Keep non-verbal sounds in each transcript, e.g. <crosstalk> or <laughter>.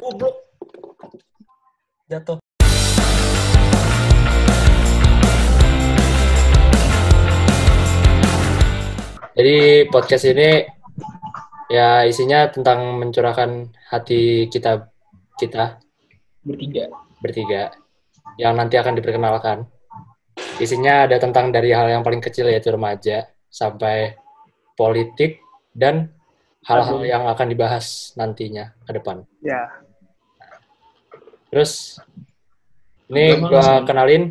goblok. Jatuh. Jadi podcast ini ya isinya tentang mencurahkan hati kita kita bertiga. bertiga yang nanti akan diperkenalkan. Isinya ada tentang dari hal yang paling kecil yaitu remaja sampai politik dan hal-hal yang akan dibahas nantinya ke depan. Ya, Terus ini sih. kenalin.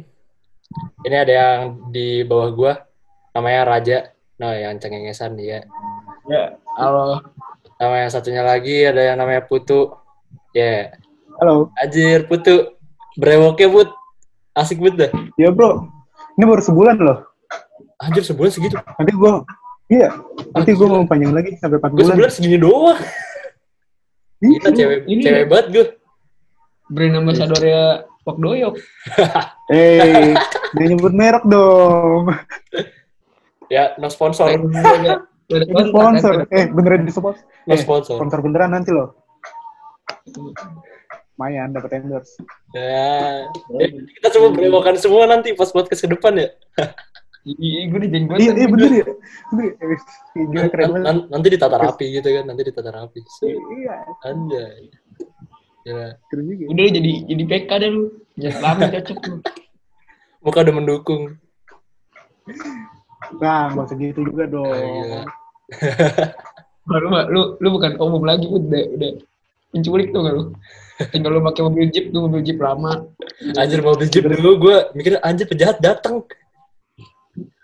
Ini ada yang di bawah gua namanya Raja. Nah, yang cengengesan dia. Ya, halo. Nama yang satunya lagi ada yang namanya Putu. Ya, halo. anjir Putu. Brewoknya Put. Asik banget dah. Ya bro, ini baru sebulan loh. Anjir sebulan segitu. Nanti gua, iya, nanti gua mau panjang lagi sampai 4 Gue bulan. sebulan segini doang. Kita cewek Ini- cewek banget gue. Brand ambassadornya Pak Doyok. <laughs> Eh, dia nyebut merek dong. Ya, no sponsor. Ini sponsor. Eh, beneran di sponsor. No Eh, sponsor. sponsor beneran nanti loh. Lumayan dapat endorse. Ya. Eh, kita coba brewokan semua nanti pas podcast ke depan ya. Iya, gue di jenggotan. Iya, iya bener ya. Bener ya. Gila keren Nan- banget. nan- nanti ditata rapi gitu kan, nanti ditata rapi. Iya, Anjay. Ya. keren juga. Udah lu jadi jadi PK deh lu. Jangan lama cocok lu. Muka udah mendukung. Nah, nggak usah gitu juga Ah, gila. <laughs> dong. Baru mah lu lu bukan umum lagi udah udah penculik tuh gak lu. Tinggal lu pakai mobil jeep tuh mobil jeep lama. Anjir beli jeep dulu gue mikir anjir penjahat datang.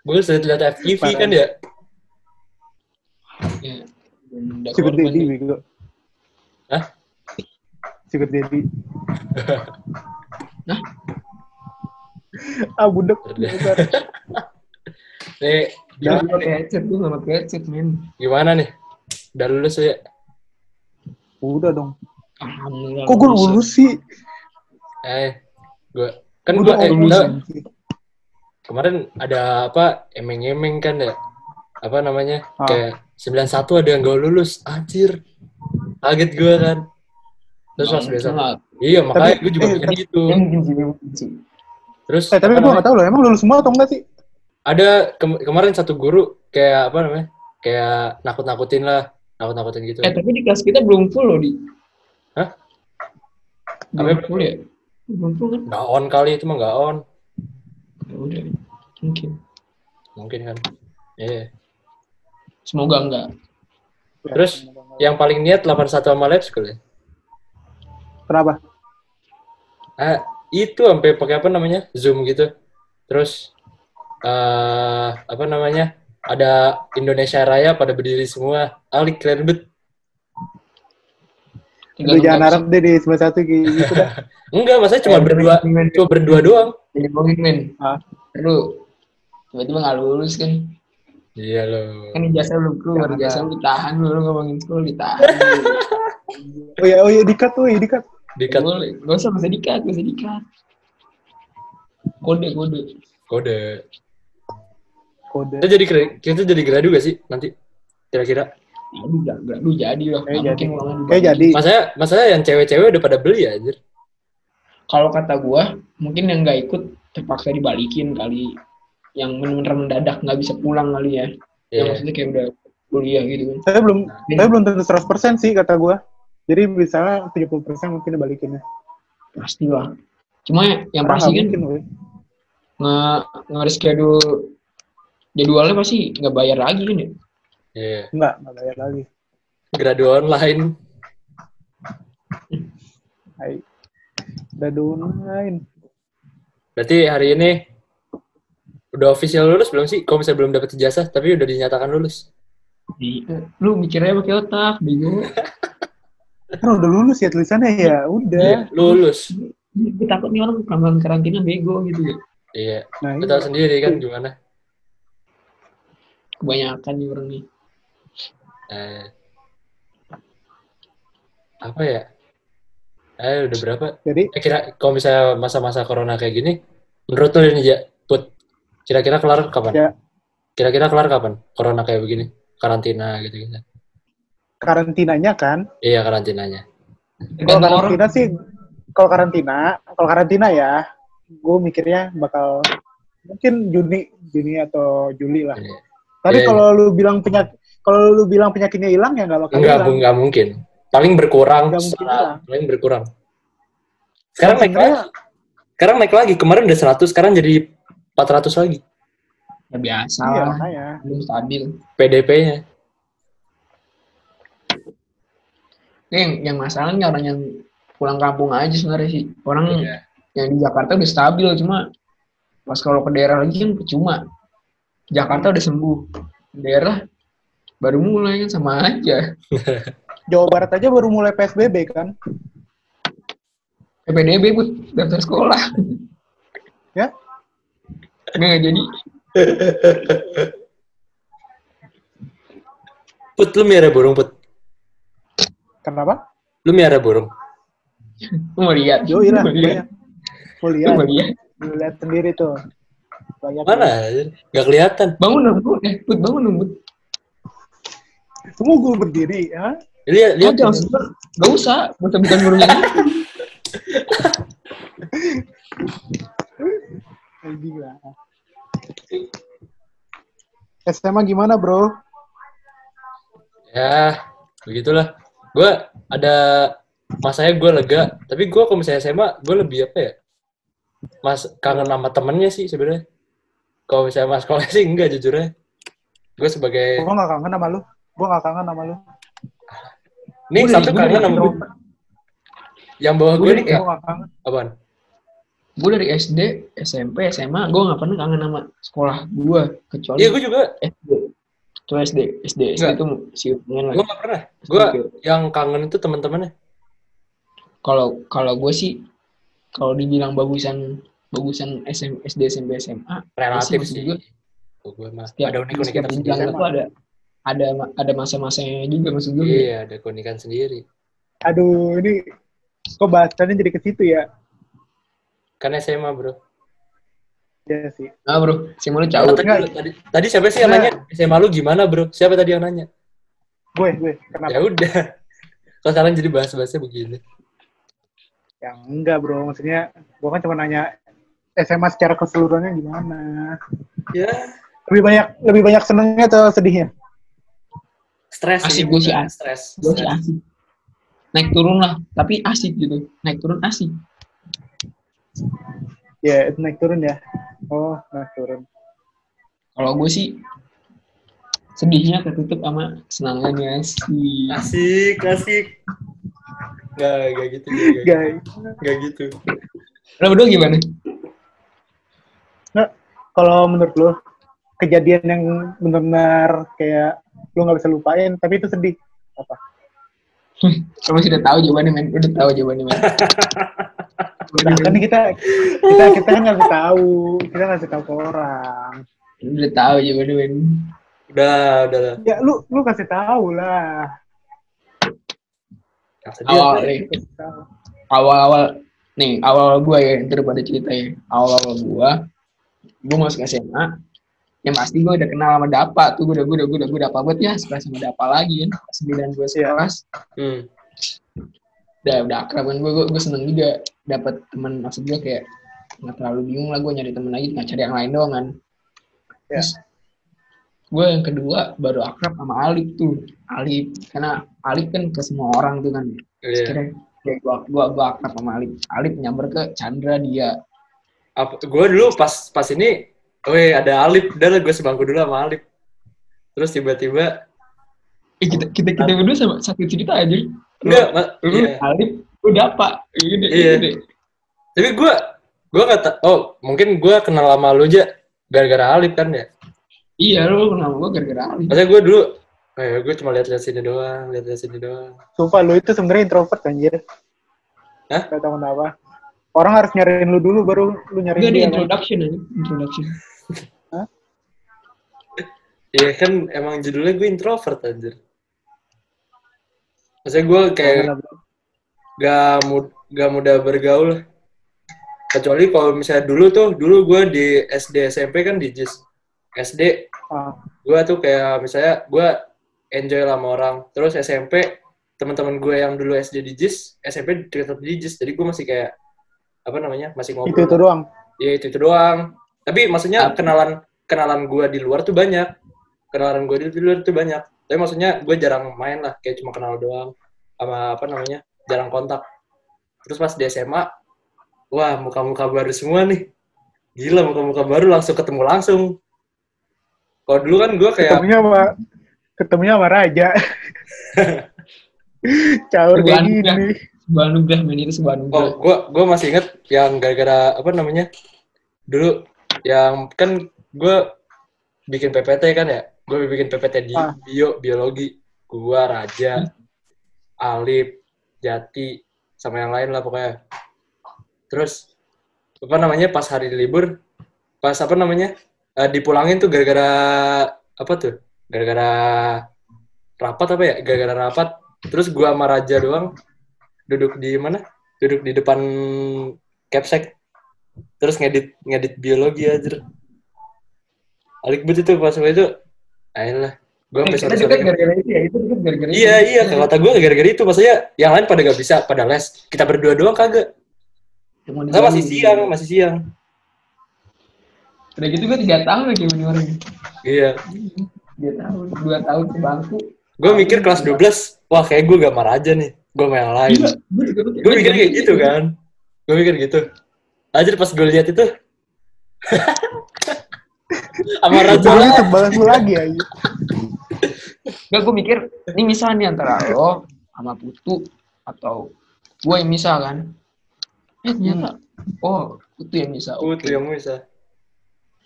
Gue sering lihat FTV kan ya. Ya. Udah Sugar korban daddy, nih. bego. Hah? Sugar daddy. Hah? ah. Bentar. <laughs> Nih, Gue gak pakai headset, gue pakai headset, men. gimana nih? Udah lulus ya? Udah dong. Alhamdulillah. Kok gue lulus sih? Eh, gue kan Gua gue eh, lulus. kemarin ada apa emeng-emeng kan ya? Apa namanya? Ah. Kayak 91 ada yang gak lulus. Anjir. Kaget gue kan. Terus pas Nggak biasa. lah. Iya, makanya Tapi- gue juga eh, gitu. Terus Eh, tapi gue namanya? gak tau loh, emang lulus semua atau enggak sih? ada ke- kemarin satu guru kayak apa namanya? Kayak nakut-nakutin lah, nakut-nakutin gitu. Eh, tapi di kelas kita belum full loh, Di. Hah? Belum full ya? Belum full kan? Nggak on kali itu mah nggak on. Ya udah, mungkin. Mungkin kan. Iya. Semoga enggak. Terus yang paling niat 81 sama lab school ya? Kenapa? Ah, itu sampai pakai apa namanya? Zoom gitu. Terus eh apa namanya? Ada Indonesia Raya pada berdiri semua. Alik keren banget. Lu jangan harap deh di semester satu gitu dah. <laughs> Enggak, maksudnya cuma berdua, cuma berdua doang. Jadi bohongin, men. Ah. Lu tiba-tiba nggak lulus kan? Iya loh. Kan ijazah lu keluar, ijazah lu ditahan lu, lu ngomongin sekolah ditahan. <laughs> Oh ya, oh ya, dikat tuh, ya, dikat. Dikat Boleh, gak usah, gak usah dikat, gak usah dikat. Kode, kode. kode. Kode. Kita jadi kita jadi gradu gak sih nanti? Kira-kira? Aduh, gak, gak, lu jadi lah. Kayak jadi. Kayak jadi. Masanya, masanya yang cewek-cewek udah pada beli ya, anjir. Kalau kata gua, mungkin yang nggak ikut terpaksa dibalikin kali. Yang benar-benar mendadak nggak bisa pulang kali ya. Yang Iya. maksudnya kayak udah kuliah gitu kan. Saya belum, Iya. saya belum tentu 100% sih kata gua. Jadi misalnya 70% mungkin dibalikinnya. Pasti lah. Cuma yang Karena pasti nggak kan mungkin, woy. nge nge-reschedule jadwalnya pasti nggak bayar lagi kan ya. Iya. Enggak, enggak bayar lagi. Gradu online. Hai. Udah online. Berarti hari ini udah official lulus belum sih? Kalau misalnya belum dapat ijazah, tapi udah dinyatakan lulus. Di, lu mikirnya pakai otak, bingung. <laughs> Kan udah lulus ya tulisannya ya, udah. Iya, lulus. Gue takut nih orang kelamaan karantina bego gitu ya. Iya. Nah, Lu iya. sendiri kan gimana? Kebanyakan nih orang nih. Eh, apa ya? Eh, udah berapa? Jadi Eh, kira kalau misalnya masa-masa corona kayak gini, menurut lu ini ya, Put, kira-kira kelar kapan? Ya. Kira-kira kelar kapan? Corona kayak begini, karantina gitu gitu. Karantinanya kan, Iya karantinanya. Kalau Tergantung orang. karantina sih, kalau karantina, kalau karantina ya, gue mikirnya bakal mungkin Juni, Juni atau Juli lah. Iya. Tapi Iya, kalau lu bilang penyakit, kalau lu bilang penyakitnya hilang ya nggak bakal Enggak, hilang. Enggak mungkin. Paling berkurang, mungkin hilang. paling berkurang. Sekarang naik lagi. Sekarang naik lagi. Kemarin udah 100, sekarang jadi 400 lagi. Ya biasa Iya, lah. makanya. Belum stabil. PDP-nya. Ini yang, yang masalahnya orang yang pulang kampung aja sebenarnya sih. Orang Iya. yang di Jakarta udah stabil cuma pas kalau ke daerah lagi kan percuma. Jakarta udah sembuh. Daerah baru mulai kan sama aja. <laughs> Jawa Barat aja baru mulai PSBB kan. PPDB buat daftar sekolah. Ya? Nggak jadi. Put, lu miara burung, Put. Kenapa? Lu miara burung. Lu mau lihat? Yo, iya mau lihat? Lu lihat, mau lihat? lu lihat sendiri tuh. Banyak Mana? Gak kelihatan. Bangun dong, Bud. Eh, Bud, bangun dong, Bud. Semua gue berdiri, ya. Lihat, lihat. Lihat, jangan. Gak usah. Bukan bukan burungnya. Anjing lah. <laughs> SMA gimana, bro? Ya, begitulah. Gue ada masanya gue lega, tapi gue kalau misalnya SMA, gue lebih apa ya? Mas kangen sama temennya sih sebenarnya. Kalau misalnya mas sekolah sih enggak jujurnya. Gue sebagai Gue gak kangen sama lu. Gue gak kangen sama lu. nih Gua satu kangen sama gue. introvert. Yang bawah gue dari- nih kayak Gue gak kangen. apaan? gue dari SD, SMP, SMA, gue gak pernah kangen sama sekolah gue. Kecuali Iya gue juga. SD. Kecuali SD. SD, SD itu si hubungan lah. Gue gak pernah. Gue Gitu. yang kangen itu teman-temannya. Kalau kalau gue sih, kalau dibilang bagusan bagusan SM, SD, SMP, SMA, Relatif sih. gue mah setiap, ada unik-unikan setiap jenjang sendiri. itu ada ada ada masa-masanya juga maksud gue. Iya, ada keunikan sendiri. Aduh, ini kok bahasannya jadi ke situ ya? Kan SMA, bro. Iya sih. Nah bro, si lu Oh, cabut. tadi, tadi, tadi siapa sih yang Nah. nanya? SMA lu gimana, bro? Siapa tadi yang nanya? Gue, gue. Kenapa? Ya udah. <laughs> Kok sekarang jadi bahas-bahasnya begini? Yang enggak, bro. Maksudnya, gue kan cuma nanya SMA secara keseluruhannya gimana. Ya, Lebih banyak lebih banyak senengnya atau sedihnya? stres Asik, ini gua sih stres. Gue sih Stres. asik. Naik turun lah, tapi asik gitu. Naik turun asik. Ya, itu naik turun ya. Oh, naik turun. Kalau gue sih sedihnya ketutup sama senangannya sih. Asik, asik. Gak, gak gitu. Gak, Guys, gak gitu. Lo berdua gimana? Nggak, kalau menurut lo kejadian yang benar-benar kayak lo nggak bisa lupain, tapi itu sedih. Apa? <laughs> Kamu sudah tahu jawabannya men, udah tahu jawabannya men. Nah, kan kita kita kita kan nggak tahu, kita nggak tahu ke orang. udah tahu jawabannya men. Udah, udah lah. Ya lu lu kasih tahu lah. Awal, nih, Kasih tahu. awal-awal nih awal gue ya ntar pada cerita ya awal-awal gue gue masuk SMA yang pasti gue udah kenal sama Dapa tuh gue udah gue udah gue udah gue Dapa banget ya sekelas sama Dapa lagi kan sembilan gue sekelas Hmm. udah udah akrab kan gue gue, gue seneng juga dapat teman maksud gue kayak nggak terlalu bingung lah gue nyari temen lagi nggak cari yang lain doang kan Ya. terus gue yang kedua baru akrab sama Alif tuh Alif karena Alif kan ke semua orang tuh kan Iya. Akhirnya kayak gua gua gua akrab sama Alif. Alif nyamber ke Chandra dia. Apa, gue dulu pas pas ini, weh ada Alif, udah lah gue sebangku dulu sama Alif. Terus tiba-tiba, Eh kita kita kita berdua sama satu cerita aja. Lu, enggak, ma- lu iya. Alif, udah apa? Gede, Iya. gede. Tapi gue, gue kata, oh mungkin gue kenal sama lu aja gara-gara Alif kan ya. Iya, lu kenal gua gara-gara Alif. Maksudnya gue dulu, eh gue cuma lihat-lihat sini doang, lihat-lihat sini doang. Sumpah lu itu sebenarnya introvert anjir. Hah? Gak tahu kenapa. Orang harus nyariin lu dulu baru lu nyariin Enggak di dia. kan? introduction aja, introduction. Iya kan emang judulnya gue introvert anjir. Maksudnya gue kayak gak, mud gak mudah bergaul. Kecuali kalau misalnya dulu tuh, dulu gue di SD SMP kan di JIS. SD Ah, gue tuh kayak misalnya gue enjoy lah sama orang. Terus SMP teman-teman gue yang dulu SD di JIS, SMP tetap di JIS. Jadi gue masih kayak apa namanya? Masih ngobrol. Itu itu doang. Iya itu itu doang. Tapi maksudnya kenalan kenalan gue di luar tuh banyak. Kenalan gue di luar tuh banyak. Tapi maksudnya gue jarang main lah, kayak cuma kenal doang. Sama apa namanya? Jarang kontak. Terus pas di SMA, wah muka-muka baru semua nih. Gila muka-muka baru langsung ketemu langsung. Kalau dulu kan gue kayak Ketemunya sama ketemunya sama Raja. <laughs> Caur kayak gini. Sebuah anugerah, men itu sebuah. Oh, gua gua masih inget yang gara-gara apa namanya? Dulu yang kan gua bikin PPT kan ya. Gua bikin PPT di Ah. bio biologi. Gua Raja, Alip, Jati sama yang lain lah pokoknya. Terus apa namanya pas hari libur pas apa namanya? eh, dipulangin tuh gara-gara apa tuh? Gara-gara rapat apa ya? Gara-gara rapat. Terus gua sama Raja doang duduk di mana? Duduk di depan capsek. Terus ngedit ngedit biologi aja. Alik bet itu pas waktu itu. Ayolah. Gue sampai kita sore dekat gara-gara itu ya, itu gara-gara itu. Iya iya kata gue gara-gara itu maksudnya yang lain pada gak bisa pada les kita berdua doang kagak. Masa masih siang masih siang. Udah gitu gue tiga tahun lagi orang. Iya. Tiga tahun, dua tahun ke bangku. Gue mikir kelas 12 wah kayak gue gak marah aja nih. Gue yang lain. Iya, gue mikir. Gue mikir kayak gitu kan. Gue mikir gitu. Aja pas gue lihat itu. <laughs> sama Raja Jangan lah. tebalan lu lagi aja. Gak, gue mikir, ini misal nih antara lo sama Putu atau gue yang misal kan. Eh ternyata, oh Putu yang misal. Oke. tuh yang bisa.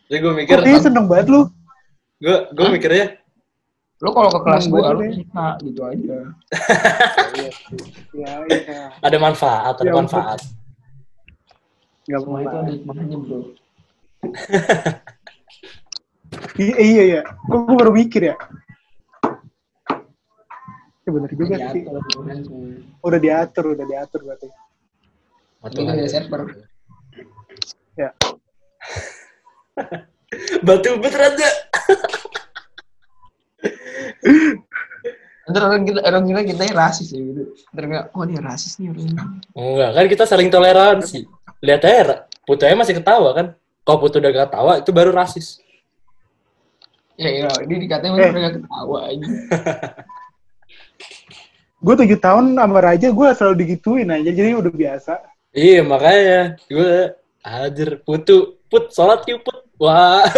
Jadi gue mikir, kayaknya seneng banget lu. gue gue mikirnya Lo kalau ke kelas Hmm, gue, deh. bisa gitu aja. <laughs> Ya, iya. ada manfaat, ada Ya manfaat. Gak Semua itu ada hikmahnya bro. <laughs> Iya, iya, iya. Kok gue baru mikir ya? Ya bener juga sih. Diatur Tuhan tuh. Udah diatur, udah diatur berarti. Kan ada server. Ya. <laughs> Batu bet Raja. Ntar orang kita orang kira kita rasis ya gitu. Ntar nggak, oh dia rasis nih orang ini. Enggak, kan kita saling toleransi. Lihat aja. Putu aja masih ketawa kan. Kalau Putu udah gak ketawa, itu baru rasis. Ya iya, ini dikatain Eh. mereka ketawa aja. <laughs> Gue tujuh tahun sama Raja, gue selalu digituin aja. Jadi udah biasa. Iya, makanya. Gue, hajar. Putu, Put, sholat yuk, Put. Wah. <laughs>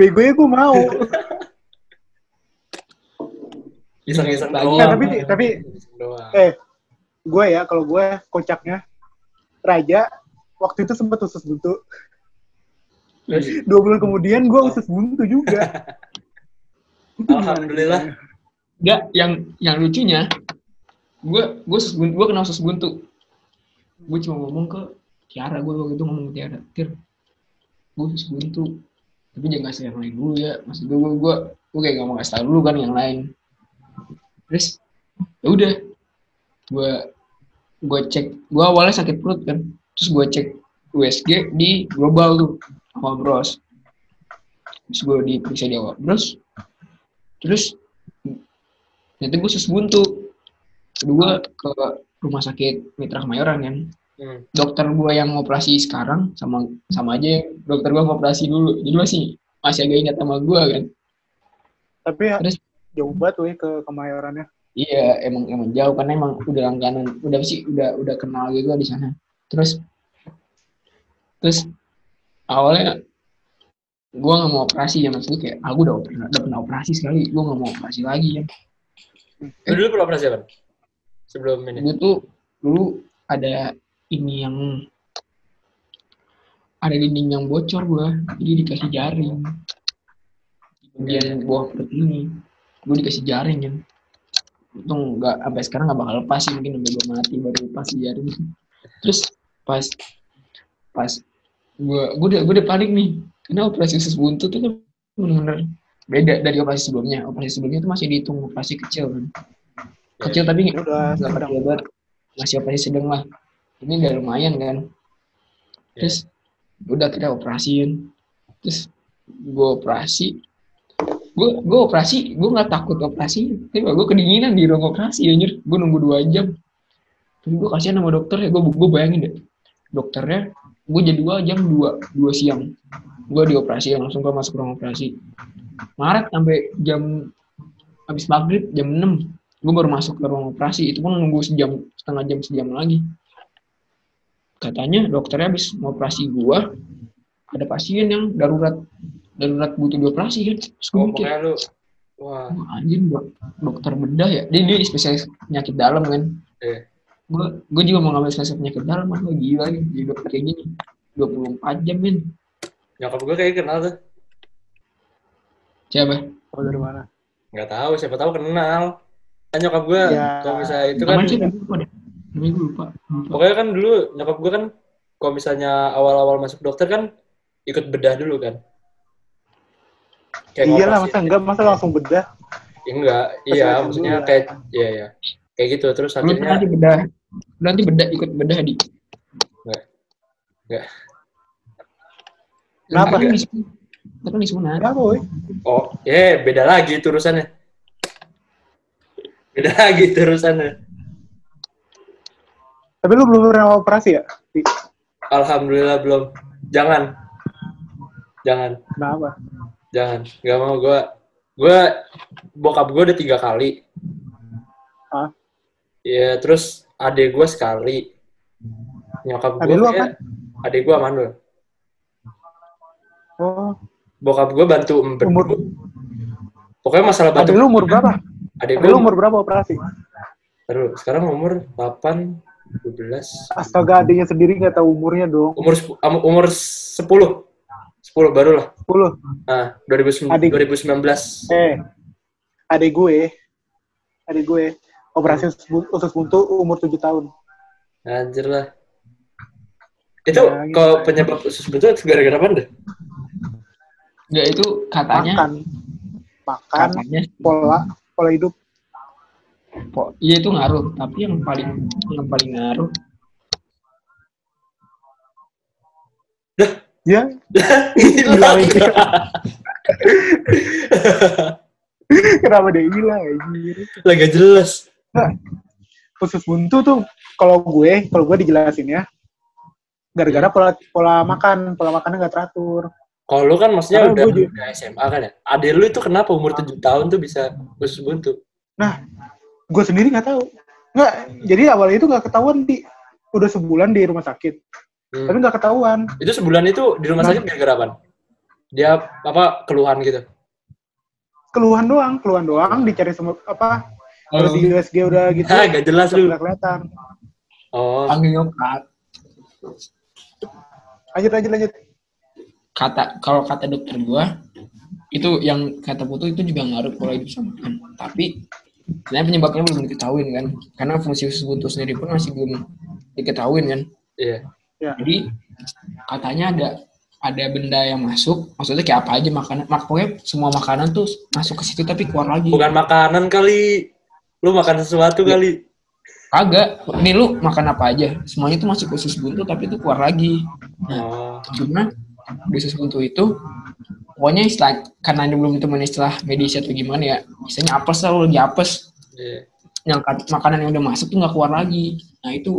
Begonya gue mau. <laughs> Iseng-iseng doang. Nah, tapi tapi eh gue ya kalau gue kocaknya Raja waktu itu sempat usus buntu. Dua bulan kemudian gue usus buntu juga. <laughs> Alhamdulillah. Enggak, yang yang lucunya, gue gue gue kenal sus buntu. Gue cuma ngomong ke Tiara, gue waktu itu ngomong ke Tiara, Tir, gue sus buntu. Tapi jangan kasih yang lain dulu ya. Maksud gue, gue, gue, gue kayak gak mau kasih tau dulu kan yang lain. Terus, ya udah, gue gue cek, gue awalnya sakit perut kan. Terus gue cek USG di global tuh sama Bros. Terus gue diperiksa di awal Bros. Terus ternyata gue sus buntu kedua ke rumah sakit Mitra Kemayoran kan Hmm. dokter gue yang operasi sekarang sama sama aja dokter gue ngoperasi dulu jadi masih masih agak ingat sama gue kan Tapi ya, Terus? jauh banget weh ke kemayorannya. iya emang emang jauh karena emang udah langganan udah sih udah udah kenal gitu di sana terus terus awalnya gue nggak mau operasi ya maksudnya kayak aku udah pernah udah pernah operasi sekali gue nggak mau operasi lagi ya. Lu dulu pernah operasi apa? Sebelum ini. gue tuh dulu ada ini yang ada dinding yang bocor gue jadi dikasih jaring. Di bagian bawah perut ini gue dikasih jaring kan. Untung nggak sampai sekarang nggak bakal lepas sih mungkin sampai gue mati baru lepas jaring. Terus pas pas gue gue udah gue udah panik nih. Karena operasi usus buntu tuh kan bener-bener beda dari operasi sebelumnya. Operasi sebelumnya tuh masih dihitung operasi kecil kan. Kecil tapi Ya udah nggak kecil banget. Masih operasi sedang lah. Ini udah lumayan kan. Terus udah kita operasiin. Terus gue operasi. Gue gue operasi gue nggak takut operasi. Tapi gue kedinginan di ruang operasi anjir. Gue nunggu dua jam. Tapi gue kasihan sama dokter ya gue gue bayangin deh. Dokternya gue jadwal jam dua dua siang. Gue dioperasi langsung gue masuk ruang operasi. Maret sampai jam habis maghrib jam 6 gue baru masuk ke ruang operasi. Itu pun nunggu sejam setengah jam sejam lagi. Katanya dokternya habis operasi gue ada pasien yang darurat darurat butuh dioperasi kan? Terus gue Oh, mikir pokoknya lu. Wah, Wah, anjing dok, dokter bedah ya? Dia dia spesialis penyakit dalam kan? Eh. Gue gue juga mau ngambil spesialis penyakit dalam kan gue gila kan jadi dokter kayak gini 24 jam men Nyokap gue kayak kenal tuh. siapa Tahu dari mana? Nggak tahu, siapa tahu kenal. Kan nyokap gue, Ya. kalau misalnya itu kan, namanya siapa gue lupa deh namanya gue lupa, lupa. pokoknya kan dulu nyokap gue kan, kalau misalnya awal-awal masuk dokter kan, ikut bedah dulu kan. Kayak Iya lah, masa enggak, masa langsung bedah. Ya, enggak, iya, maksudnya ya. kayak, iya, iya. Kayak gitu, terus lu nanti akhirnya, bedah lu nanti bedah ikut bedah di Nggak. Kenapa? Kan di Sunat. Kenapa, woy? oh, eh, beda lagi itu urusannya. Beda lagi itu urusannya. Tapi lu belum pernah operasi ya? Alhamdulillah belum. Jangan. Jangan. Kenapa? Jangan. Gak mau gue. Gue, bokap gue udah tiga kali. Hah? Iya, terus adik gue sekali. Nyokap gue kayak- Adik gue Manul. Oh, Bokap gue bantu em umur. Pokoknya masalah bantu. adik lu umur berapa? Adik Adik gue umur berapa operasi? Terus sekarang umur 8, 12. Astaga, adiknya sendiri nggak tahu umurnya dong. Umur umur 10. 10 baru lah. 10. Nah, 2009, Adik. 2019. Eh, adik gue, adik gue, operasi usus bu- usus buntu umur 7 tahun. Anjir lah. Itu Ya, gitu. kalau penyebab usus buntu itu gara-gara apa deh? Enggak itu katanya Makan. Makan, katanya pola, pola hidup. kok iya itu ngaruh, tapi yang paling yang paling ngaruh Ya, <laughs> Hilang. kenapa dia hilang anjir? Lah gak jelas. Usus buntu tuh kalau gue, kalau gue dijelasin ya, gara-gara pola pola makan, pola makannya nggak teratur. Kalau lu kan maksudnya Karena udah, gue udah SMA kan ya? Adek lu itu kenapa umur 7 tahun tuh bisa usus buntu? Gue sendiri nggak tahu. Nggak, jadi awalnya itu nggak ketahuan di udah sebulan di rumah sakit, Hmm. tapi nggak ketahuan. Itu sebulan itu di rumah Nah. sakit gara-gara apa? Dia apa keluhan gitu? Keluhan doang, keluhan doang, dicari semua apa? Kalau di USG udah <laughs> gitu. Ah, gak jelas lu. kelihatan. Oh, panggil nyokap Lanjut, lanjut, lanjut. kata kalau kata dokter gua itu yang kata putu itu juga ngaruh pola hidup sama makan tapi sebenarnya penyebabnya belum diketahui kan karena fungsi usus buntu sendiri pun masih belum diketahui kan iya. jadi katanya ada ada benda yang masuk maksudnya kayak apa aja makanan mak pokoknya semua makanan tuh masuk ke situ tapi keluar lagi Bukan makanan kali. Lu makan sesuatu Iya. kali. kagak ini lu makan apa aja semuanya tuh masuk ke usus buntu tapi itu keluar lagi Oh, cuma di usus buntu itu pokoknya istilah karena ini belum ditemukan istilah medis atau gimana ya misalnya apes lah lu lagi apes iya. yang kat- makanan yang udah masuk tuh nggak keluar lagi nah itu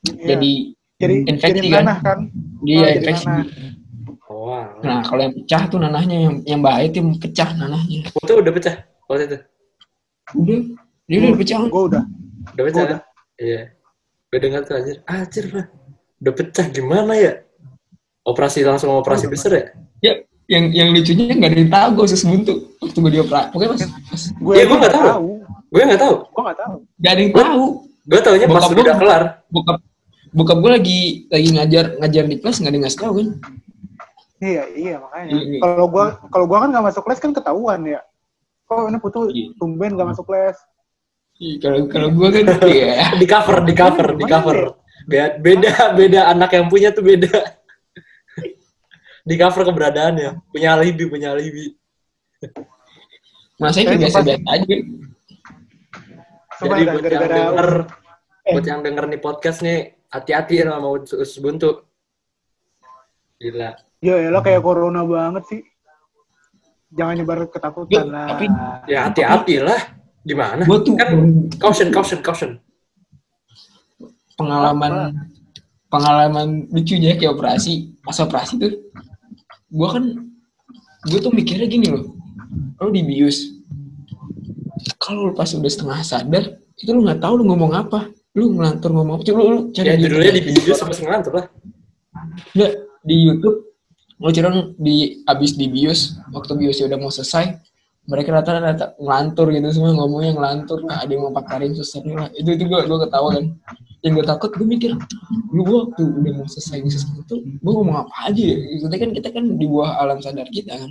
Iya. jadi jadi infeksi jadi kan? nanah kan. dia Oh, infeksi. Oh, wow. nah kalau yang pecah tuh nanahnya yang yang bahaya tuh yang pecah nanahnya Itu udah pecah waktu itu. udah dia udah pecah Gue udah. Udah pecah. Udah. kan? Iya. Gue dengar tuh anjir. Anjir lah. Udah pecah gimana ya? Operasi langsung operasi besar ya? ya yang yang lucunya nggak ada yang tahu gue usus buntu waktu gue dioperasi pokoknya pas, pas Gue Iya, aja gua nggak tahu. tahu. Gue nggak tahu. Gue nggak tahu. nggak ada yang tahu Gue taunya pas Bokap udah gua- kelar. bokap bokap gue lagi lagi ngajar ngajar di kelas nggak ada yang ngasih tahu kan Iya, iya makanya. Iya, iya. Kalau gua kalau gua kan nggak masuk les kan ketahuan ya. Oh ini putu Iya. tumben nggak masuk les. Kalau kalau gue kan <laughs> ya Di cover, di cover, di cover. Be- Beda, beda anak yang punya tuh beda. <laughs> di cover keberadaannya. Punya alibi, punya alibi. masa itu Saya biasa aja kan Jadi buat yang denger, Eh. buat yang denger nih podcast nih, hati-hati ya sama usus buntu. Gila. ya lo kayak corona banget sih. jangan nyebar ketakutan Ya, lah. tapi- Ya hati-hati lah. Gimana? gue tuh Kan caution, caution, caution. pengalaman pengalaman lucunya kayak operasi. Pas operasi tuh gue kan gue tuh mikirnya gini loh. Lo dibius kalau lu pas udah setengah sadar itu lu nggak tahu lu ngomong apa. Lu ngelantur ngomong apa. Coba lu, lu cari Ya di judulnya di video sama ngantuk lah. Nggak, di YouTube lu cari di abis di bius waktu biusnya udah mau selesai mereka rata-rata ngelantur gitu semua ngomongnya ngelantur. Lah ada yang mau pakarin susternya lah itu itu gue gue ketawa kan. Yang gue takut gue mikir lu gua waktu udah mau selesai suster itu gue ngomong apa aja ya? Kita kan kita kan di bawah alam sadar kita kan.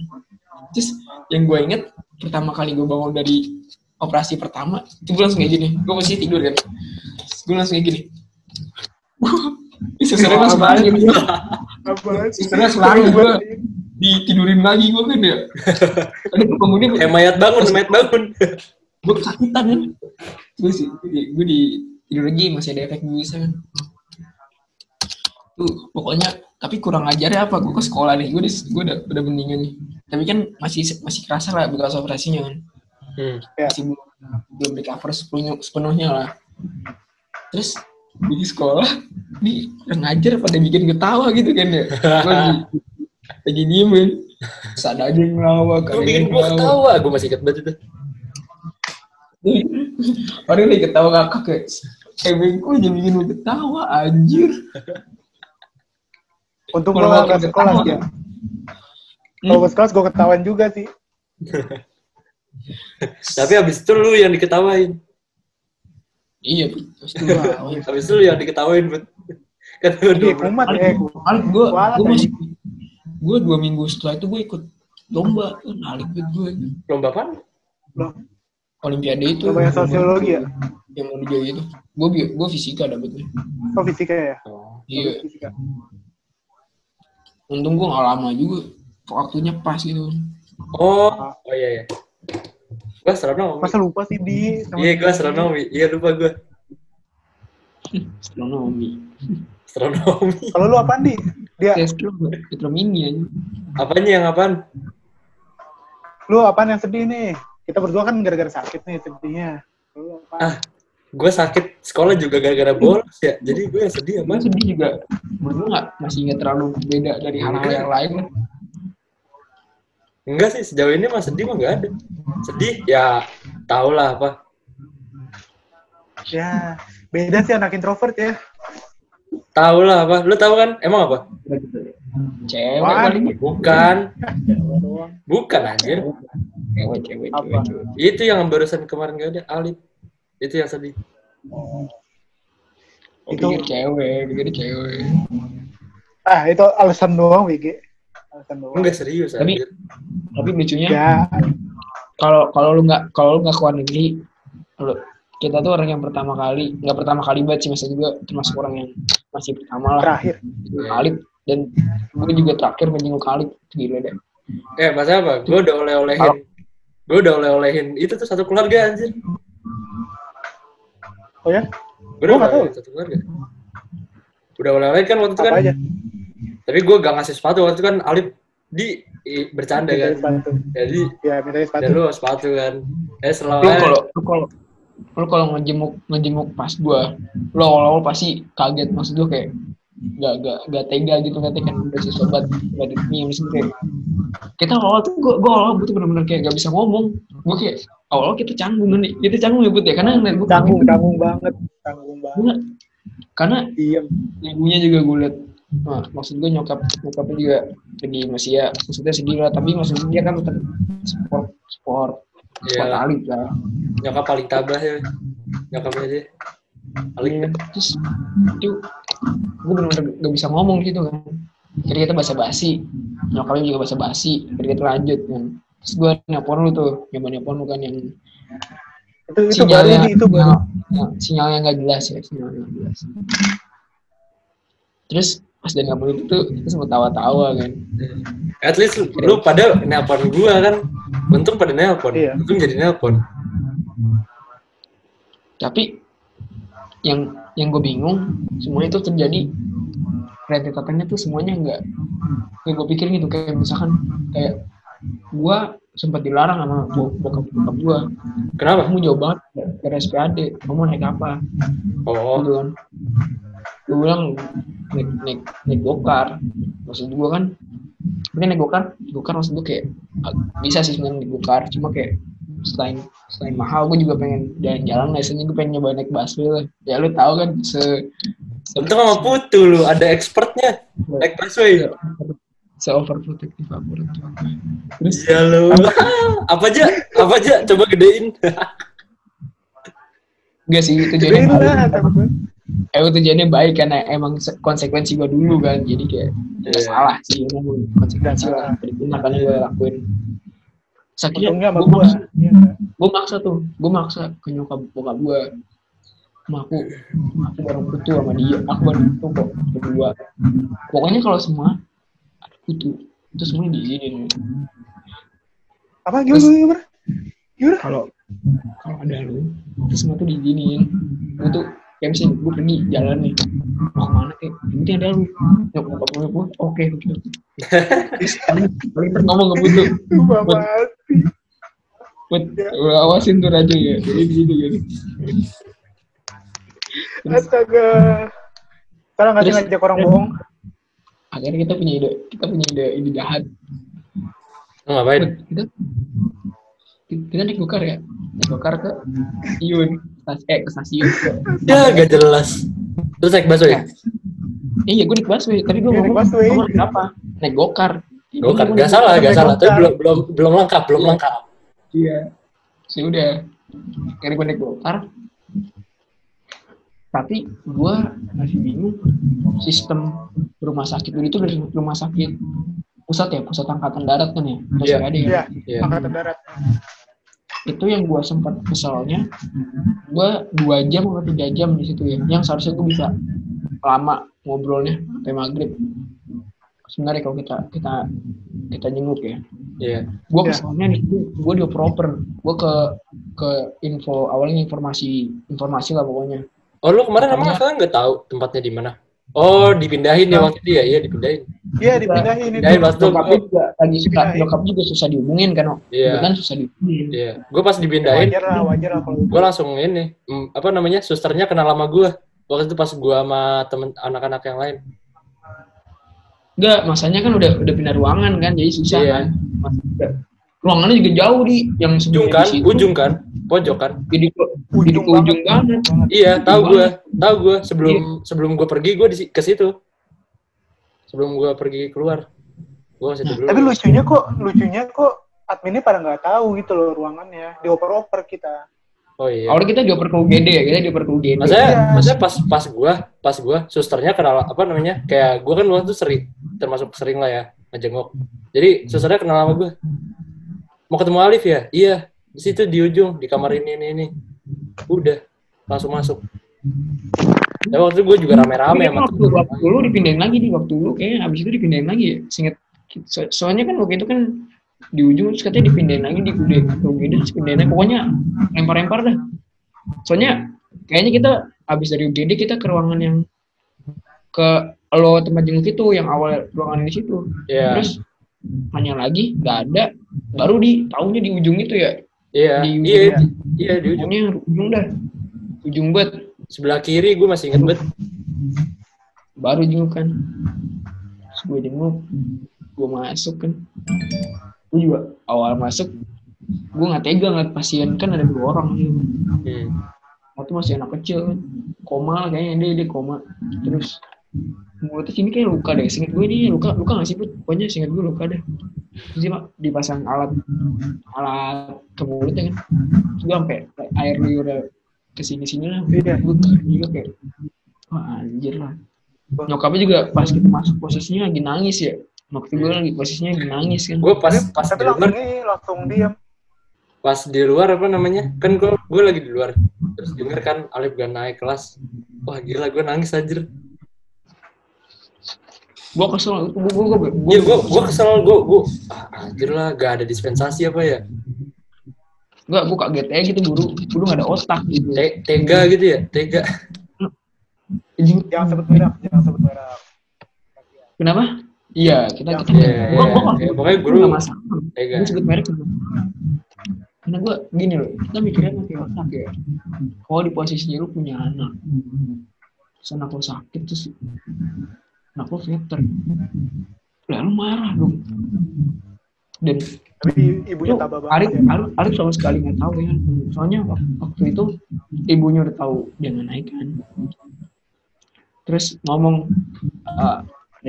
Terus yang gue inget pertama kali gue bangun dari operasi pertama itu gue langsung kayak gini. Gue masih tidur kan. Gue langsung kayak gini. <laughs> Susternya langsung Apa? Susternya gue ditidurin lagi gue kan ya. <laughs> Ada kemudian Kayak mayat bangun, mayat bangun. gue kesakitan kan. Gue sih, gue di tidur lagi masih ada efek bisa kan. Tuh pokoknya tapi kurang ajar ya apa gue ke sekolah nih gue udah gue udah, udah mendingan nih tapi kan masih masih kerasa lah bekas operasinya kan Hmm. masih belum belum recover sepenuhnya, sepenuhnya lah terus di sekolah di kurang ajar pada bikin ketawa gitu kan ya <laughs> lagi, lagi diem kan Terus ada aja yang ngelawak Lu ada bikin ngelawak. ketawa, gua masih ingat banget itu. Orang lagi ketawa ngakak kayak Emang gue jadi bikin lu ketawa anjir Untung Kalau gue makin gak sekolah ya. Kalau gue sekolah gue ketahuan juga sih. <laughs> Tapi abis itu lu yang diketawain. Iya terus tuh <laughs> ketawa. Abis itu lu yang diketawain, Bud. <laughs> Kan lu Iya, dua- kumat ya. Alik gue gue aja. masih gue dua minggu setelah itu gue ikut lomba alik banget gue lomba apa? Olimpiade itu Lomba yang sosiologi ya? yang mau dijauh itu gue gue fisika dapetnya Oh fisika ya? Oh. iya Fisika. untung gue gak lama juga waktunya pas gitu Oh, oh iya iya. Gua astronomi. Masa lupa sih di? sama- Iya, gua astronomi. Iya, lupa gua. <laughs> astronomi Astronomi. Kalau lu apaan di? Dia, Petro mini aja Apanya yang apaan? lu apaan yang sedih nih? Kita berdua kan gara-gara sakit nih sedihnya. Lu apaan? Ah, Gue sakit sekolah juga gara-gara bolos ya. Jadi gue yang sedih apa? sedih juga berdua nggak masih nggak terlalu beda dari hal-hal yang lain Enggak sih, sejauh ini mah sedih mah nggak ada. Sedih ya tau lah apa. Ya, beda sih anak introvert ya. Tahu lah apa. Lu tahu kan? Emang apa? cewek kali Bukan. Cewek doang. Bukan anjir. cewek cewek Apa? cewek cewek Itu yang barusan kemarin gak ada. Alif. Itu yang sedih. Oh, Itu- pikir cewek pikir cewek Ah, itu alasan doang, WG. Alasan doang. Enggak serius Tapi- anjir. tapi lucunya Ya, kalau kalau lu nggak kalau lu nggak ke luar negeri lu kita tuh orang yang pertama kali nggak pertama kali banget sih maksud gue termasuk orang yang masih pertama lah terakhir. Alif dan gue juga terakhir menjenguk Alif gila deh Eh, masa apa? Gue udah oleh-olehin. Gue udah oleh-olehin. Itu tuh satu keluarga anjir. Oh ya? Gue udah tahu. satu keluarga. Udah oleh-olehin kan waktu itu kan. Aja? Tapi gue gak ngasih sepatu waktu itu kan Alif di i- bercanda kan. Sepatu. Jadi Ya, minta sepatu. dan lu sepatu kan. Eh lu selalu kalau lu kalau lu kalau ngejenguk ngejenguk pas gue lu awal-awal pasti kaget maksud gue kayak gak gak gak tega gitu nanti kan udah si sobat gak ada misalnya kayak kita awal tuh gue gue awal tuh bener-bener kayak gak bisa ngomong gue kayak awal kita canggung nih kita canggung ya but ya karena ngeliat gue Tanggung, tanggung banget. Tanggung banget. Karena- karena Diem. ibunya juga gue liat nah, maksud gue nyokap nyokapnya juga lagi masih ya maksudnya sedih lah tapi maksudnya dia kan tetap sport sport Iya. Alif lah nyokap paling tabah ya. Nyokapnya aja. Alif. Iya, terus itu gue bener-bener gak bisa ngomong gitu kan jadi kita basa basi nyokapnya juga basa basi jadi kita lanjut kan terus gue nelpon lu tuh nyoba nelpon lu kan yang Itu, itu baru sinyalnya di, itu baru. nah, sinyalnya nggak jelas ya sinyalnya nggak jelas terus pas dia nelpon itu tuh kita sempat tawa-tawa kan At least lu, lu pada nelpon gua kan. Untung pada nelpon. Iya. Untung jadi nelpon. tapi yang yang gue bingung semuanya itu terjadi rentetatannya tuh semuanya enggak kayak gue pikir gitu kayak misalkan kayak gue sempat dilarang sama bo- bokap bokap gue Kenapa? kamu jauh banget ke RSPAD kamu mau naik apa Oh, gitu kan gue bilang naik naik naik gokar maksud gue kan ini naik gokar gokar maksud gue kayak ah, bisa sih sebenarnya naik gokar cuma kayak selain selain mahal gue juga pengen jalan-jalan biasanya gue pengen nyoba naik busway lah ya lu tahu kan se untung sama Putu lu, ada expertnya. Naik busway. se overprotective apa orang tua terus Iya lu. <laughs> apa aja? Apa aja? Coba gedein. enggak sih tujuannya Gedein emang tujuannya baik karena emang se- konsekuensi gue dulu kan jadi kayak Iya. salah sih emang konsekuensi lah. Itu makanya gue lakuin. Sakitnya gue maksa, Iya. gue maksa tuh gue maksa ke nyokap bokap gue sama aku aku baru butuh sama dia. Aku baru butuh kok berdua. Pokoknya kalau semua ada butuh itu semuanya diizinin. Apa gimana Terus- gimana? Gimana? kalau kalau ada lu itu semua tuh diizinin. Tuh kayak misalnya gue pergi jalan nih. Mau ke mana kayak yang penting ada lu bokap gue gue oke oke oke. Terus <laughs> paling ngomong ke butuh Buat- lu awasin tuh raja ya. Jadi gitu gitu. Astaga. Sekarang ngasih Terus- ngajak orang bohong. akhirnya kita punya ide. Kita punya ide ide jahat. Lu ngapain? kita kita naik gokar ya. Naik gokar ke stasiun Stas- eh ke stasiun Ya, gak jelas. Terus naik busway? iya gue naik busway tadi gue Iya, naik ngomong naik apa naik gokar Gokar. Iya, Gak salah, gak salah. Tapi belum belum belum lengkap, belum lengkap. iya sih udah akhirnya gue naik gokar tapi gue masih bingung sistem rumah sakit dulu itu dari rumah sakit pusat ya pusat angkatan darat kan ya terus Iya. ada ya Iya, Iya. angkatan darat. Itu yang gue sempat keselnya gue dua jam atau tiga jam di situ ya yang seharusnya gue bisa lama ngobrolnya sampai maghrib sebenarnya kalau kita kita kita jenguk ya Iya. gue Ya. keselnya di situ gue dioper-oper gue ke ke info awalnya informasi informasi lah pokoknya Oh, lu kemarin emang nggak tahu tempatnya di mana? Oh, dipindahin ya waktu itu ya? Iya, dipindahin. Iya, dipindahin itu. Dipindahin pas itu. nyokapnya juga lagi suka nyokap juga susah dihubungin kan Iya. kan susah dihubungin Iya. Gue pas dipindahin, Wajar lah, wajar lah kalau gue langsung ini, mm, apa namanya, susternya kenal sama gue. Waktu itu pas gue sama temen anak-anak yang lain. enggak masanya kan udah udah pindah ruangan kan jadi susah Iya. kan Mas- ruangannya juga jauh di yang Ujung kan, ujung kan, pojok kan. jadi ke ujung banget Iya, tahu gue, tahu gue. Iya. Sebelum sebelum gue pergi, gue di si- ke situ. Sebelum gue pergi keluar, gue ke situ dulu. Tapi lucunya kok, lucunya kok adminnya pada nggak tahu gitu loh ruangannya. Dioper-oper kita. Oh iya. awalnya kita dioper ke UGD ya kita dioper ke UGD Maksudnya, Iya. maksudnya pas pas gua, pas gua susternya kenal apa namanya? Kayak gua kan waktu itu sering termasuk sering lah ya ngejenguk. Jadi susternya kenal sama gua. Mau ketemu Alif ya? Iya. Di situ di ujung di kamar ini ini ini. Udah langsung masuk. Ya waktu itu gua juga rame-rame sama waktu, waktu lu dipindahin lagi di waktu lu kayaknya abis itu dipindahin lagi ya Seinget, so- soalnya kan waktu itu kan di ujung terus katanya dipindahin lagi di UGD ke UGD terus pindahin lagi. pokoknya lempar-lempar dah soalnya kayaknya kita abis dari UGD kita ke ruangan yang ke lo tempat jenguk itu yang awal ruangan di situ Iya. terus tanya lagi nggak ada baru di tahunya di ujung itu ya Iya. di ujung Iya, ya. iya di ujung. pokoknya ujung dah ujung banget Sebelah kiri gua masih inget banget. baru jenguk kan terus gue jenguk gue masuk kan gue juga awal masuk gue nggak tega ngeliat pasien kan ada dua orang gitu. Hmm. waktu masih anak kecil kan koma kayaknya dia dia koma terus mulutnya sini kayak luka deh singkat gue ini luka luka nggak sih Put? pokoknya singkat gue luka deh terus dia dipasang alat alat ke mulutnya kan terus gue sampai air liur ke sini sini lah Iya. gue juga kayak wah anjir lah nyokapnya juga pas kita masuk posisinya lagi nangis ya waktu gue lagi posisinya lagi nangis kan Gua pas pas Tapi di langsung luar, ini, langsung diam. pas di luar apa namanya? Kan gua gua lagi di luar. Terus denger kan Alif gak naik kelas. Wah gila gua nangis anjir. Gue kesel gue gue gue Iya, gua gua kesel gua gua ah, anjir lah gak ada dispensasi apa ya? Enggak, gue kaget aja gitu guru. Guru gak ada otak gitu. Te- tega gitu ya, tega. Jangan sebut merek, jangan sebut merek. Kenapa? Iya, kita kita Iya, iya, gua gua iya. Pokoknya guru gua nggak masalah. tega. Gua sebut merek. karena gue gini loh kita mikirnya pakai otak ya kalau di posisinya lu punya anak terus anak lo sakit terus anak lo veteran lah lu marah dong dan Tapi ibunya tabah Arif, banget ya. Arif, Arif sama sekali nggak tahu ya. Soalnya wak- waktu itu ibunya udah tahu dia nggak naik kan. Terus ngomong, eh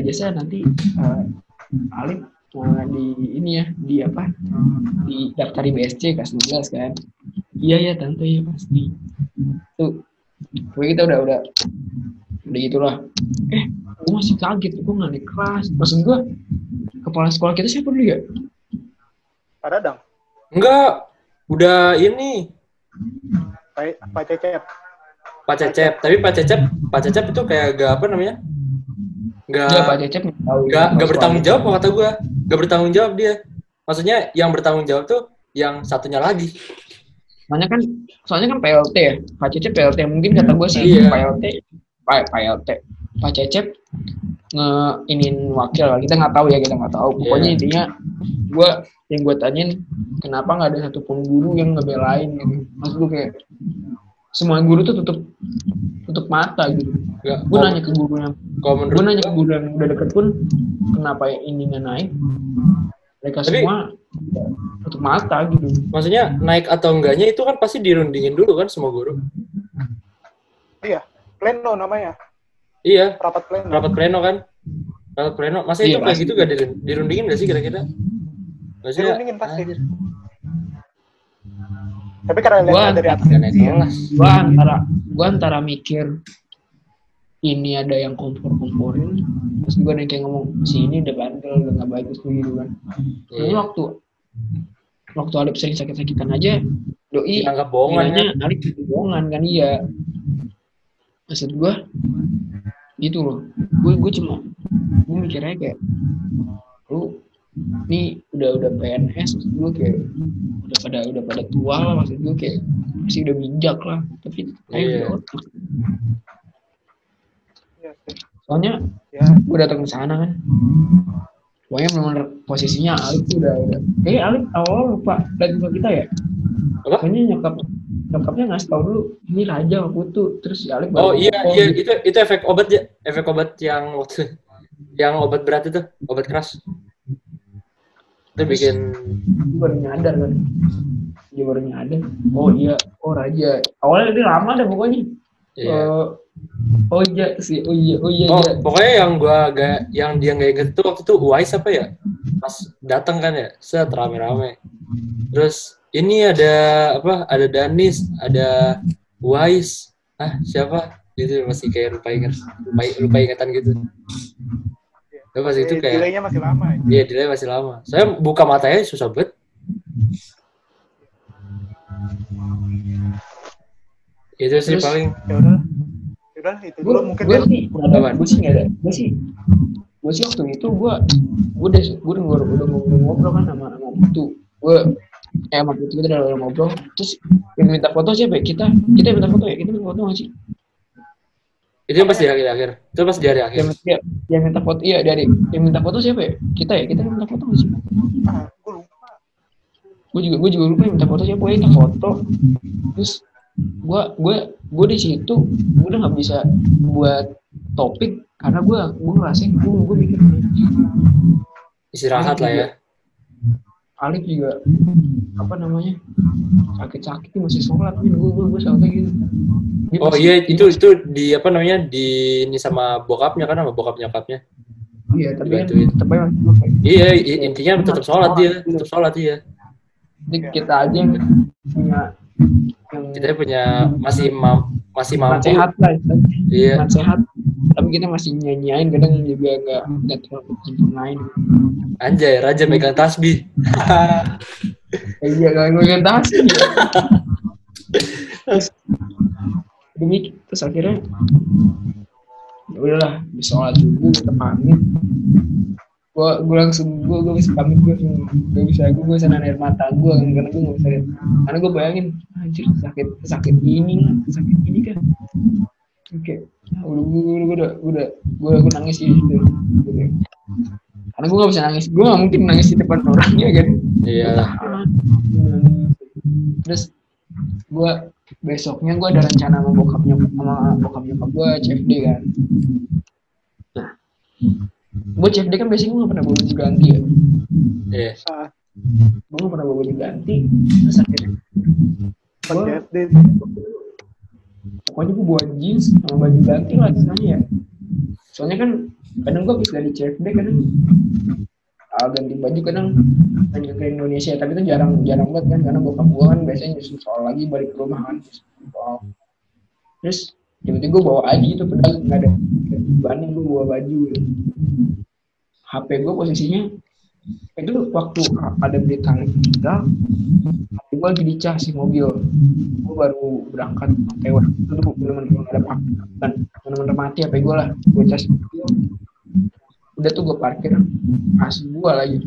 aja saya nanti eh, Alif mau di ini ya di apa di daftar di BSC kelas 12 kan. Iya ya tante ya pasti. Tuh, gue kita udah udah udah gitulah. Eh, gue masih kaget, gue nggak naik kelas. Maksud gue, kepala sekolah kita siapa dulu ya? Pak Dadang, Enggak, udah ini Pak, Pak Cecep. Pak Cecep. Tapi Pak Cecep, Pak Cecep itu kayak gak apa namanya? Gak, Iya Pak Cecep gak, gak bertanggung jawab kata gue. Gak bertanggung jawab dia. Maksudnya yang bertanggung jawab tuh yang satunya lagi. Soalnya kan, soalnya kan PLT ya. Pak Cecep PLT mungkin kata gue sih Iya. PLT, Pak PLT. Pak Cecep nge inin wakil kita nggak tahu ya kita nggak tahu. Pokoknya Iya. intinya gue yang gue tanyain kenapa nggak ada satupun guru yang ngebelain gitu. Maksud gue kayak semua guru tuh tutup tutup mata gitu. Gak, Gue nanya ke guru yang gue nanya ke guru yang udah deket pun kenapa yang ini nggak naik mereka Tapi- semua tutup mata gitu maksudnya naik atau enggaknya itu kan pasti dirundingin dulu kan semua guru. Iya, pleno namanya. Iya, Rapat pleno. rapat pleno kan. Rapat pleno. Masa Iya, itu kayak gitu gak dirun- dirundingin gak sih kira-kira? Maksudnya, Dirundingin pasti. anjir, Tapi karena Gua dari atas. gak kelas. gua antara gua antara mikir ini ada yang kompor-komporin terus gua ada yang kayak ngomong si ini udah bandel udah nggak bagus tuh gitu kan Ini Iya. waktu waktu Alip sering sakit-sakitan aja doi Dianggap bohongan? Alip itu bohongan kan iya maksud gua gitu loh gue gue cuma gue mikirnya kayak lu ini udah udah PNS maksud gue kayak udah pada udah pada tua lah maksud gue kayak masih udah bijak lah tapi aja Iya. udah otak. Iya sih. soalnya Ya, gue datang ke sana kan pokoknya benar posisinya Alif udah udah kayak Alif awal lupa dan lupa kita ya Apa? pokoknya nyokap nyokapnya ngasih tau dulu ini raja putu terus si Alif Oh iya, iya gitu. itu itu efek obat ya, efek obat yang waktu <laughs> yang obat berat itu, obat keras. Itu bikin Dia baru nyadar kan dia baru nyadar oh iya oh raja awalnya dia lama deh pokoknya iya. Eh, oh iya sih oh iya oh iya Oh, iya. pokoknya yang gua agak yang dia nggak inget itu waktu itu Wise apa ya? Pas datang kan ya, set rame-rame. Terus ini ada apa? Ada Danis, ada Wise. Ah, siapa? Gitu masih kayak lupa ingat, lupa, lupa ingatan gitu. Tapi pas itu eh, kayak delaynya masih lama. ya. Iya, delay masih lama. Saya buka matanya susah banget. Itu sih Terus- paling. Ya udah. Ya udah itu gue dulu mungkin gue ya. sih gue sih nggak ada gue sih gue sih waktu itu gue gue udah gue udah ngobrol udah ngobrol, ngobrol kan sama sama itu gue eh sama itu kita udah ngobrol terus yang minta foto siapa ya? kita kita minta foto ya kita minta foto nggak sih Itu pas di akhir-akhir. Itu pas di hari-akhir. yang, yang, yang minta foto iya dari yang minta foto siapa ya kita ya kita yang minta foto nggak sih Ah, gue lupa. gue juga gue juga lupa yang minta foto siapa ya kita foto terus gue gue gue di situ gue udah nggak bisa buat topik karena gue gue ngerasain gue gue mikir Istirahat lah ya. Alif juga apa namanya sakit-sakit masih sholat nih gue gue gue sampai gitu Dia Oh masih- iya, itu itu di apa namanya? Di ini sama bokapnya kan sama bokap nyokapnya. iya tapi kan dibantuin. tetap aja masih gue kayak Iya, intinya tetap sholat dia, tetap sholat dia. jadi kita aja yang punya Kita punya masih mam, masih mampu. sehat lah istilahnya. Iya. Iman sehat tapi kita masih nyanyiin kadang juga nggak nggak terlalu sempurnain Anjay, raja megang tasbih. Iya kalau tahu sih terus demi terus akhirnya ya udahlah di sholat dulu kita pamit gue gue langsung gue gue bisa pamit gue gue bisa gue bisa nahan air mata gue karena gue nggak bisa lihat. Karena gue bayangin anjir sakit sakit ini lah sakit ini kan. Oke udah gue gue gue udah gue udah gue gue nangis di situ Gitu. karena gue gak bisa nangis gue gak mungkin nangis di depan orangnya kan? Iya. Terus gue besoknya gue ada rencana sama bokap nyokap sama bokap nyokap gue CFD kan. Nah gue CFD kan biasanya gue gak pernah bawa baju ganti ya. Iya. Ah, gue gak pernah bawa baju ganti. Terus akhirnya CFD pokoknya gue bawa jeans sama baju ganti lah istilahnya ya. Soalnya kan kadang gue habis dari CFD kadang ah, ganti baju kadang hanya ke Indonesia. Tapi itu jarang jarang banget kan karena bokap gue kan biasanya nyusun soal lagi balik ke rumah kan terus tiba-tiba gue bawa aja itu padahal nggak ada banding gue bawa baju gitu. HP gue posisinya itu waktu ada berita meninggal HP gue lagi dicas si mobil. Gue baru berangkat waktu itu tuh bener-bener nggak ada pakai dan bener-bener mati HP gue lah. Gue cas mobil. Udah tuh gue parkir. Pas gue lagi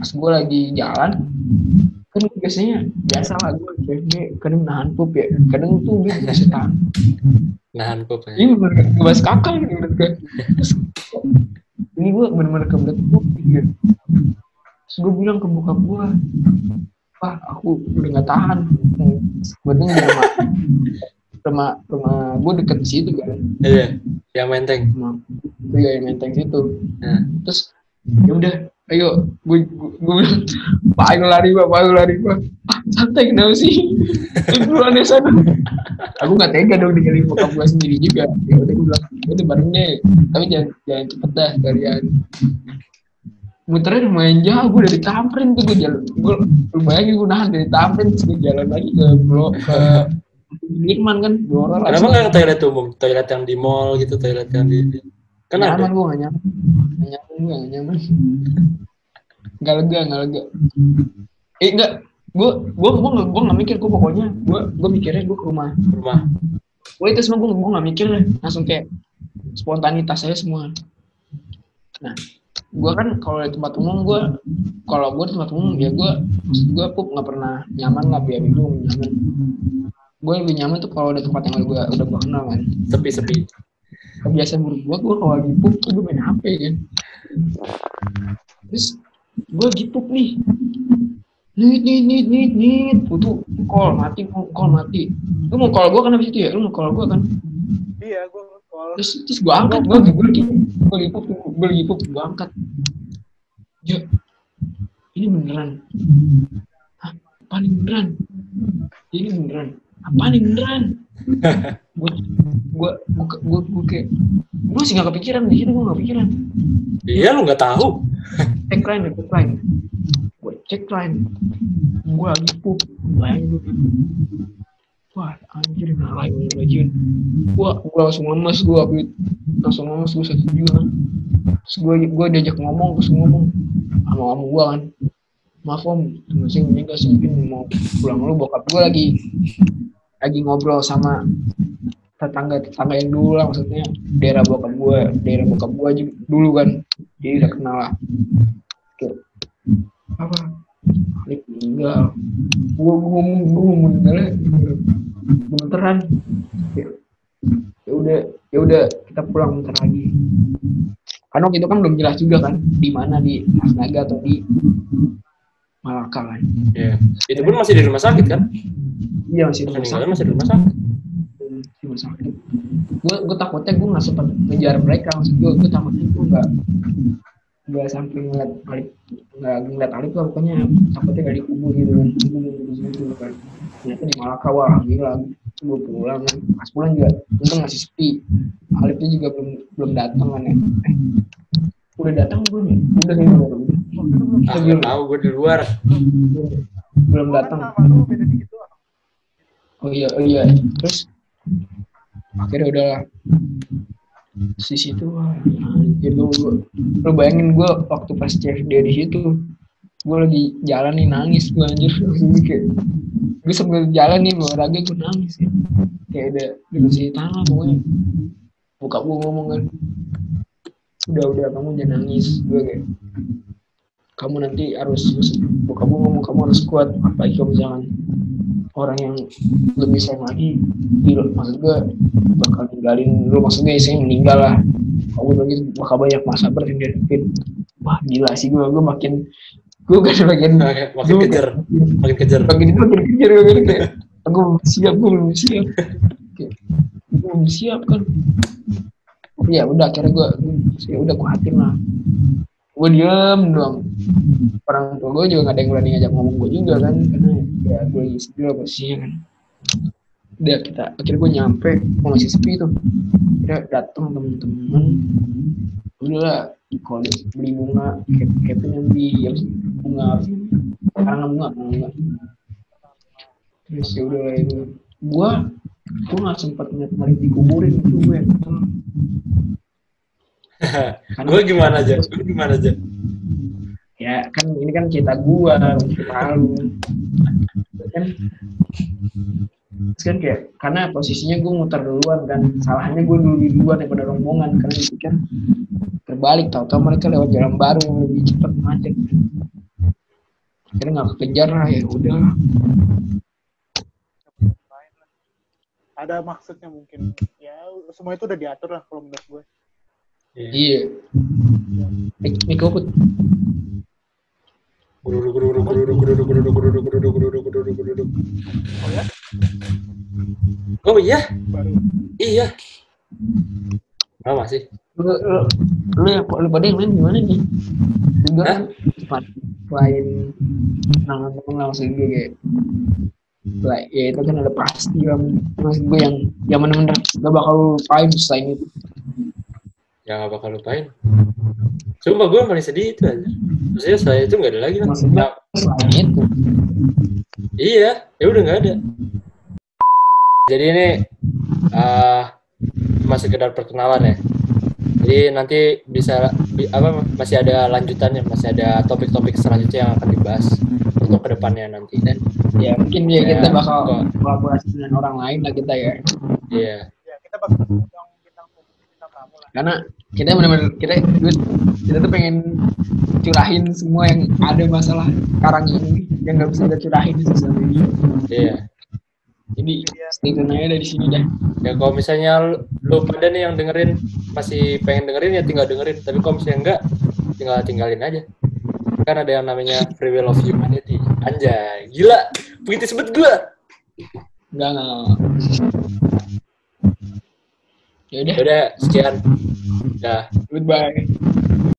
pas gue lagi jalan kan biasanya biasa lah gue CFD kadang nahan pup ya. Kadang tuh gue bisa tahan Nahan pup ya. ini bener ngebahas kakak gue Terus, <laughs> ini gue bener-bener kebelet pup gitu terus gue bilang ke bokap gue wah aku udah gak tahan sebetulnya di rumah rumah rumah gue deket situ kan Iya. Yang menteng. gue yang menteng situ Nah. terus ya udah ayo gue gue bilang pak ayo lari pak pak ayo lari pak. Ah santai kenapa sih? Itu duluan ya sana. Aku nggak tega dong ninggalin bokap gue sendiri juga. Ya udah gue bilang "Ya udah bareng deh tapi jangan jangan cepet dah kalian. Muternya lumayan jauh gue dari Tamrin tuh gue jalan gue lu bayangin gue nahan dari Tamrin terus gue jalan lagi ke blok ke Sudirman kan Blora lah. Kenapa nggak toilet umum? Toilet yang di mall gitu, toilet yang di... Kan nyaman ada. gue gak nyaman. Gak nyaman gue gak nyaman. Gak lega gak lega. Eh enggak gue gue gue gak gue gak mikir gue pokoknya gue gue mikirnya gue ke rumah. Rumah. gue itu semua gue gue gak mikir lah. Langsung kayak spontanitas saya semua. Nah gue kan kalau di tempat umum gue kalau gue di tempat umum ya gue maksud gue pup nggak pernah nyaman lah biar itu nyaman. Gue lebih nyaman tuh kalau ada tempat yang gue udah gue kenal kan. Sepi-sepi. Kebiasaan buruk gue gue kalau lagi pup tuh gue main HP kan. Terus gue lagi pup nih. Nit nit nit nit nit itu call mati call mati. Lu mau call gue kan abis itu ya? Lu mau call gue kan? Iya gue call. Terus terus gue angkat gue gue lagi gue lagi pup gue lagi pup gue angkat. Jo ini beneran. Hah, apa nih beneran? Ini beneran. Apa nih beneran <laughs> gue gue gue gue gue kayak gue sih gak kepikiran di situ gue gak kepikiran. Iya, lu nggak tahu. cek line cek line. Gue cek line. Gue lagi pup bayangin gue wah anjir lagi lagi. Gue gue langsung lemes gue langsung lemes gue sakit juga kan. Terus gue gue diajak ngomong terus ngomong. Sama om gue kan. Maaf om. Temen saya meninggal saya mungkin mau pulang lu bokap gue lagi lagi ngobrol sama tetangga tetangga yang dulu lah maksudnya daerah bokap gue daerah bokap gue aja dulu kan jadi udah kenal lah. Kayak, apa? Alif meninggal. Gue ngomong gue ngomong meninggalnya gemeteran ya ya udah ya udah kita pulang bentar lagi. Karena waktu itu kan belum jelas juga kan di mana di Asnaga atau di Malaka kan? Iya. Itu pun masih di rumah sakit kan? iya masih di rumah sakit. masih di rumah sakit. di rumah sakit. Gue gue takutnya gue nggak sempat ngejar mereka maksud gue gue takutnya gue nggak nggak sampai ngeliat Alif nggak ngeliat Alif lah pokoknya takutnya gak dikubur gitu kan di situ kan. Ternyata di Malaka wah alhamdulillah gue pulang kan. Pas pulang juga untung masih sepi. Alifnya juga belum belum datang kan ya. eh, udah datang belum ya? Udah nih udah udah Ah, nggak tahu gue di luar. belum datang. Lu oh iya oh iya. Terus? Akhirnya Terus di situ anjir gue lu bayangin gue waktu pas CFD di situ gue lagi jalan nih nangis gue anjir. Kayak gue sambil jalan nih olahraga gue nangis ya. kayak ada dikasih tanah pokoknya. Buka gue ngomong kan udah udah kamu jangan nangis. Gue kayak kamu nanti harus gue ngomong kamu harus kuat apalagi kalau misalkan orang yang lebih sayang lagi maksud gue bakal ninggalin lu. Maksudnya saya meninggal lah. Kamu lagi bakal banyak masa ber yang dihadapin. Wah gila sih gue gue makin gue kan bagian makin Gua- kejar, makin kejar. bagian itu makin kejar gue bilang kayak aku belum siap gue belum siap. Kayak, gue belum siap kan ya udah akhirnya gue ya udah gue hatim lah. Gue diem doang. Orang tua gue juga gak ada yang berani ngajak ngomong gue juga kan karena ya gue lagi sepi lah posisinya kan. Udah kita akhirnya gue nyampe gue masih sepi tuh. Akhirnya datang temen-temen. Udah di college beli bunga kayak yang di sih bunga. Sih karangan bunga bunga. Terus ya udah lah itu gue gue nggak sempat ngeliat hari dikuburin itu gue gue gimana aja? Gue gimana aja? ya kan ini kan cerita gua cerita lu kan Terus kan kayak karena posisinya gue muter duluan kan salahnya gue dulu duluan daripada rombongan karena dipikir terbalik tau-tau mereka lewat jalan baru yang lebih cepat macet akhirnya nggak kekejar lah ya udah Ada maksudnya mungkin. Ya semua itu udah diatur lah kalau menurut gue. Iya. iya Mik- guruduk, guruduk, guruduk. Oh ya? Oh iya, Baru. iya. Lama sih. lu lu lu, ya, lu pada yang main gimana nih juga kan selain temen langsung gue kayak like, ya itu kan ada pasti kan maksud gue yang yang bener-bener gak bakal lupain selain itu Ya nggak bakal lupain. Sumpah gue paling sedih itu aja. Maksudnya saya itu nggak ada lagi. Maksudnya? Selain itu iya, ya udah nggak ada. Jadi ini eh masih sekedar perkenalan ya. Jadi nanti bisa bi- apa masih ada lanjutannya, masih ada topik-topik selanjutnya yang akan dibahas untuk ke depannya nanti dan ya mungkin ya, Ya, kita bakal kok. kolaborasi dengan orang lain lah kita ya iya Ya kita bakal undang bintang bintang tamu lah. karena kita benar-benar kita kita tuh pengen curahin semua yang ada masalah sekarang ini yang nggak bisa kita curahin di sosial media iya. Jadi tune aja dari sini dah Ya kalau misalnya lu, lu pada nih yang dengerin masih pengen dengerin ya tinggal dengerin. Tapi kalau misalnya enggak, tinggal tinggalin aja. Kan ada yang namanya free will of humanity. Anjay, gila. Begitu sebut gua. enggak enggak ya udah Ya udah, sekian. Dah. goodbye